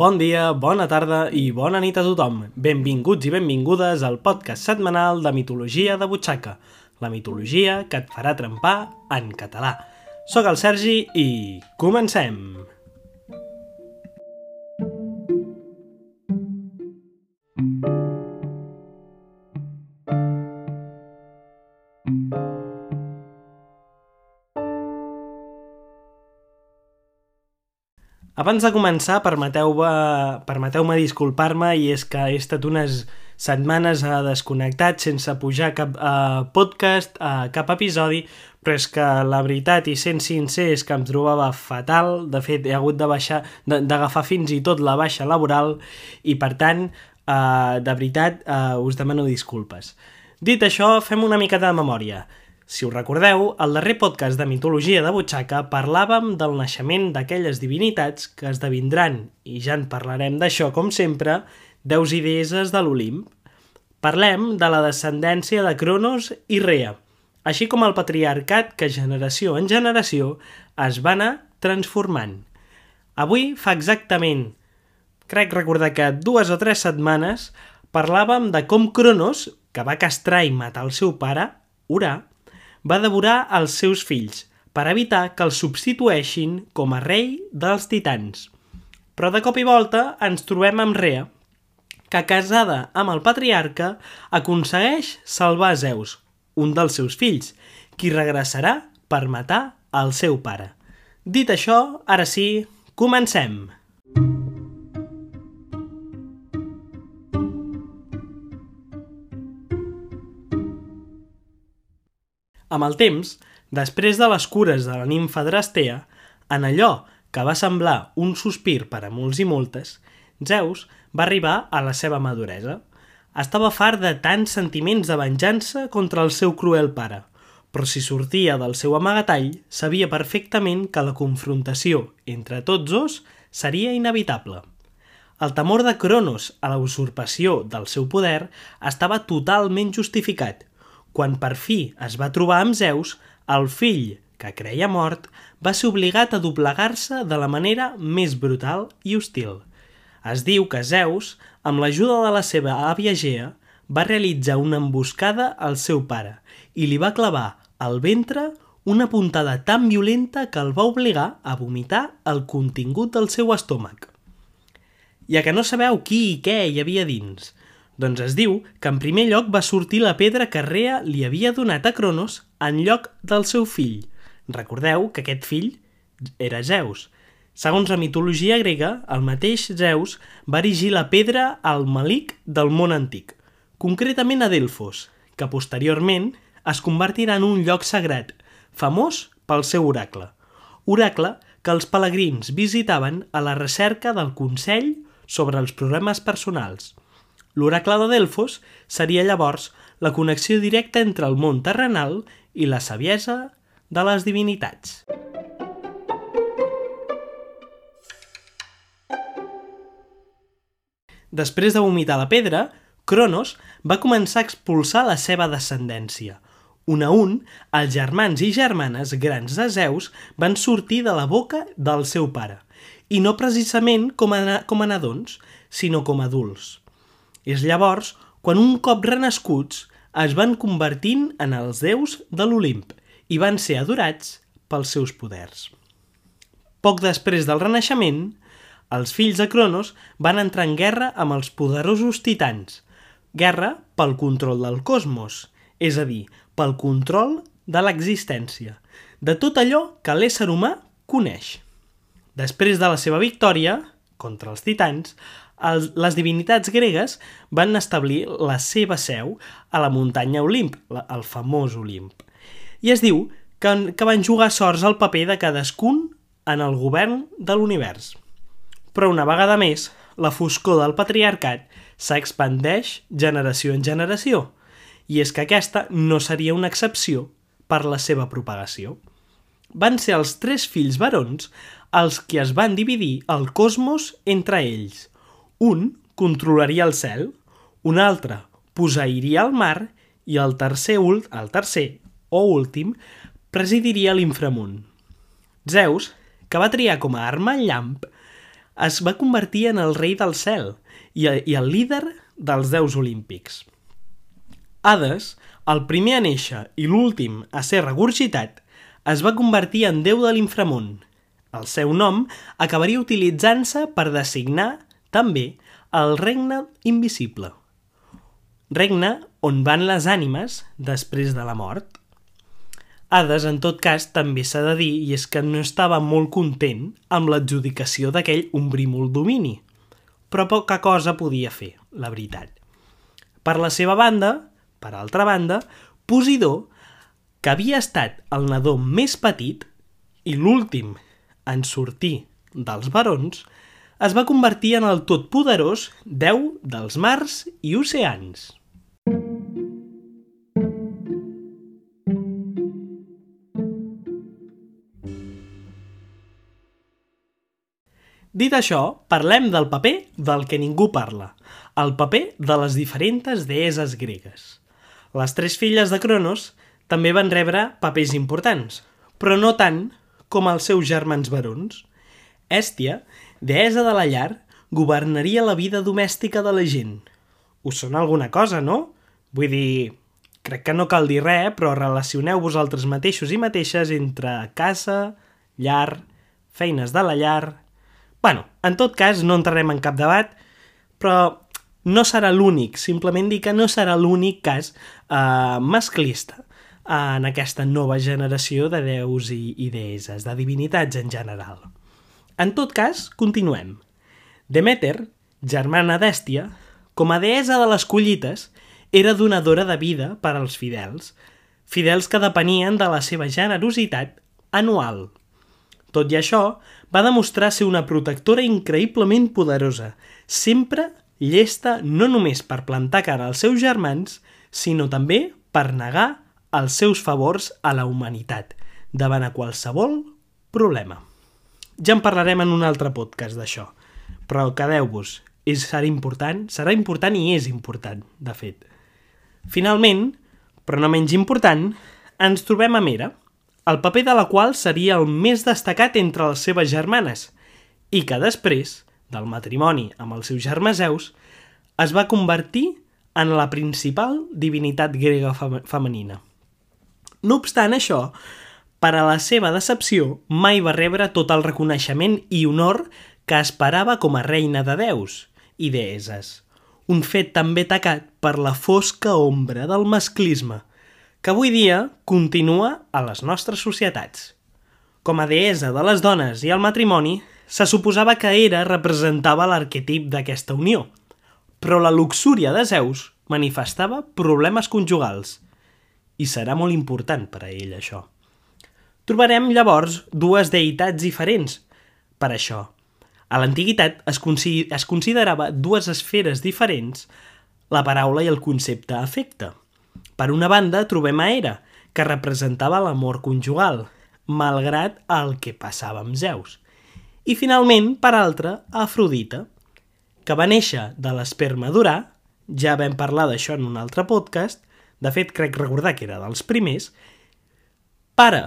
Bon dia, bona tarda i bona nit a tothom. Benvinguts i benvingudes al podcast setmanal de mitologia de butxaca, la mitologia que et farà trempar en català. Soc el Sergi i comencem! Abans de començar, permeteu-me permeteu disculpar-me i és que he estat unes setmanes uh, desconnectat sense pujar cap uh, podcast, uh, cap episodi, però és que la veritat, i sent sincer, és que em trobava fatal. De fet, he hagut de baixar d'agafar fins i tot la baixa laboral i, per tant, uh, de veritat, uh, us demano disculpes. Dit això, fem una mica de memòria. Si us recordeu, al darrer podcast de mitologia de butxaca parlàvem del naixement d'aquelles divinitats que esdevindran, i ja en parlarem d'això com sempre, deus i deeses de l'Olimp. Parlem de la descendència de Cronos i Rea, així com el patriarcat que generació en generació es va anar transformant. Avui fa exactament, crec recordar que dues o tres setmanes, parlàvem de com Cronos, que va castrar i matar el seu pare, Urà, va devorar els seus fills per evitar que els substitueixin com a rei dels titans. Però de cop i volta ens trobem amb Rea, que casada amb el patriarca aconsegueix salvar Zeus, un dels seus fills, qui regressarà per matar el seu pare. Dit això, ara sí, comencem! Amb el temps, després de les cures de la nimfa Drastea, en allò que va semblar un sospir per a molts i moltes, Zeus va arribar a la seva maduresa. Estava fart de tants sentiments de venjança contra el seu cruel pare, però si sortia del seu amagatall, sabia perfectament que la confrontació entre tots dos seria inevitable. El temor de Cronos a la usurpació del seu poder estava totalment justificat quan per fi es va trobar amb Zeus, el fill, que creia mort, va ser obligat a doblegar-se de la manera més brutal i hostil. Es diu que Zeus, amb l'ajuda de la seva àvia Gea, va realitzar una emboscada al seu pare i li va clavar al ventre una puntada tan violenta que el va obligar a vomitar el contingut del seu estómac. Ja que no sabeu qui i què hi havia dins, doncs es diu que en primer lloc va sortir la pedra que Rea li havia donat a Cronos en lloc del seu fill. Recordeu que aquest fill era Zeus. Segons la mitologia grega, el mateix Zeus va erigir la pedra al malic del món antic, concretament a Delfos, que posteriorment es convertirà en un lloc sagrat, famós pel seu oracle. Oracle que els pelegrins visitaven a la recerca del consell sobre els problemes personals – L'oracle de Delfos seria llavors la connexió directa entre el món terrenal i la saviesa de les divinitats. Després de vomitar la pedra, Cronos va començar a expulsar la seva descendència. Un a un, els germans i germanes grans de Zeus van sortir de la boca del seu pare, i no precisament com a, com a nadons, sinó com a adults. És llavors quan un cop renascuts es van convertint en els déus de l'Olimp i van ser adorats pels seus poders. Poc després del renaixement, els fills de Cronos van entrar en guerra amb els poderosos titans, guerra pel control del cosmos, és a dir, pel control de l'existència, de tot allò que l'ésser humà coneix. Després de la seva victòria contra els titans, els, les divinitats gregues van establir la seva seu a la muntanya Olimp, la, el famós Olimp. I es diu que, que van jugar sorts al paper de cadascun en el govern de l'univers. Però una vegada més, la foscor del patriarcat s'expandeix generació en generació, i és que aquesta no seria una excepció per la seva propagació. Van ser els tres fills barons els que es van dividir el cosmos entre ells, un controlaria el cel, un altre posairia el mar i el tercer, el tercer o últim presidiria l'inframunt. Zeus, que va triar com a arma el llamp, es va convertir en el rei del cel i, i el líder dels déus olímpics. Hades, el primer a néixer i l'últim a ser regurgitat, es va convertir en déu de l'inframont. El seu nom acabaria utilitzant-se per designar, també, el regne invisible. Regne on van les ànimes després de la mort. Hades, en tot cas, també s'ha de dir, i és que no estava molt content amb l'adjudicació d'aquell ombrímol domini, però poca cosa podia fer, la veritat. Per la seva banda, per altra banda, Posidó, que havia estat el nadó més petit i l'últim en sortir dels barons, es va convertir en el totpoderós déu dels mars i oceans. Dit això, parlem del paper del que ningú parla, el paper de les diferents deeses gregues. Les tres filles de Cronos també van rebre papers importants, però no tant com els seus germans barons. Èstia, deessa de la llar, governaria la vida domèstica de la gent. Us sona alguna cosa, no? Vull dir, crec que no cal dir res, però relacioneu vosaltres mateixos i mateixes entre casa, llar, feines de la llar, bueno, en tot cas, no entrarem en cap debat, però no serà l'únic, simplement dir que no serà l'únic cas eh, masclista en aquesta nova generació de déus i, i deeses, de divinitats en general. En tot cas, continuem. Demeter, germana d'Èstia, com a deessa de les collites, era donadora de vida per als fidels, fidels que depenien de la seva generositat anual. Tot i això, va demostrar ser una protectora increïblement poderosa, sempre llesta no només per plantar cara als seus germans, sinó també per negar els seus favors a la humanitat, davant a qualsevol problema. Ja en parlarem en un altre podcast d'això, però quedeu-vos, serà important, serà important i és important, de fet. Finalment, però no menys important, ens trobem a Mera, el paper de la qual seria el més destacat entre les seves germanes, i que després, del matrimoni amb el seu germà Zeus, es va convertir en la principal divinitat grega femenina. No obstant això, per a la seva decepció, mai va rebre tot el reconeixement i honor que esperava com a reina de déus i deeses. Un fet també tacat per la fosca ombra del masclisme – que avui dia continua a les nostres societats. Com a deessa de les dones i el matrimoni, se suposava que Hera representava l'arquetip d'aquesta unió, però la luxúria de Zeus manifestava problemes conjugals, i serà molt important per a ell això. Trobarem llavors dues deïtats diferents per això. A l'antiguitat es, es considerava dues esferes diferents la paraula i el concepte afecte. Per una banda, trobem a Hera, que representava l'amor conjugal, malgrat el que passava amb Zeus. I finalment, per altra, Afrodita, que va néixer de l'esperma d'Urà, ja vam parlar d'això en un altre podcast, de fet crec recordar que era dels primers, pare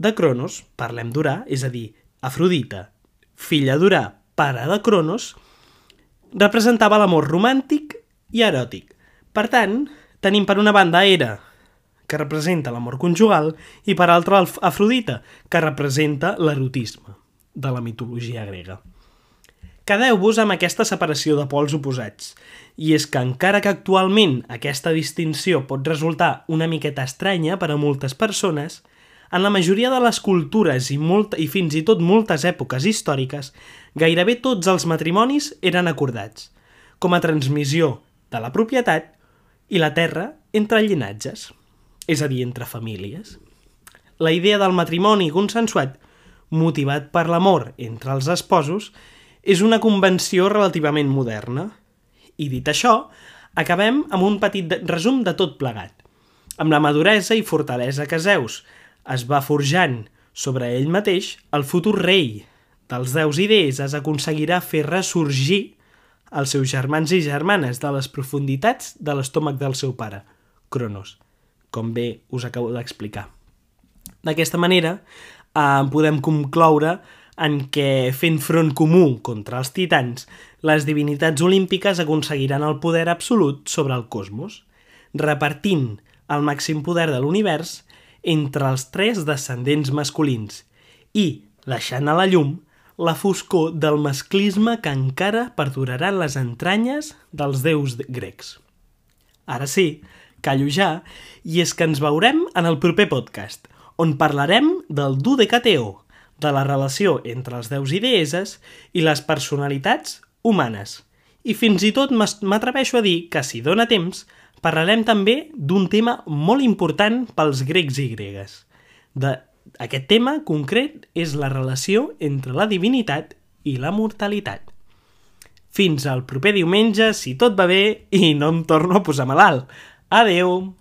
de Cronos, parlem d'Urà, és a dir, Afrodita, filla d'Urà, pare de Cronos, representava l'amor romàntic i eròtic. Per tant, Tenim per una banda Hera, que representa l'amor conjugal, i per altra Afrodita, que representa l'erotisme de la mitologia grega. Quedeu-vos amb aquesta separació de pols oposats, i és que encara que actualment aquesta distinció pot resultar una miqueta estranya per a moltes persones, en la majoria de les cultures i, molt, i fins i tot moltes èpoques històriques, gairebé tots els matrimonis eren acordats, com a transmissió de la propietat i la terra entre llinatges, és a dir, entre famílies. La idea del matrimoni consensuat, motivat per l'amor entre els esposos, és una convenció relativament moderna. I dit això, acabem amb un petit resum de tot plegat. Amb la maduresa i fortalesa que Zeus es va forjant sobre ell mateix, el futur rei dels déus i deeses aconseguirà fer ressorgir els seus germans i germanes de les profunditats de l'estómac del seu pare, Cronos, com bé us acabo d'explicar. D'aquesta manera, eh, podem concloure en què, fent front comú contra els titans, les divinitats olímpiques aconseguiran el poder absolut sobre el cosmos, repartint el màxim poder de l'univers entre els tres descendents masculins i deixant a la llum la foscor del masclisme que encara perdurarà les entranyes dels déus grecs. Ara sí, callo ja, i és que ens veurem en el proper podcast, on parlarem del Dudecateo, de la relació entre els déus i deeses i les personalitats humanes. I fins i tot m'atreveixo a dir que, si dóna temps, parlarem també d'un tema molt important pels grecs i gregues. De, aquest tema concret és la relació entre la divinitat i la mortalitat. Fins al proper diumenge, si tot va bé i no em torno a posar malalt. Adeu!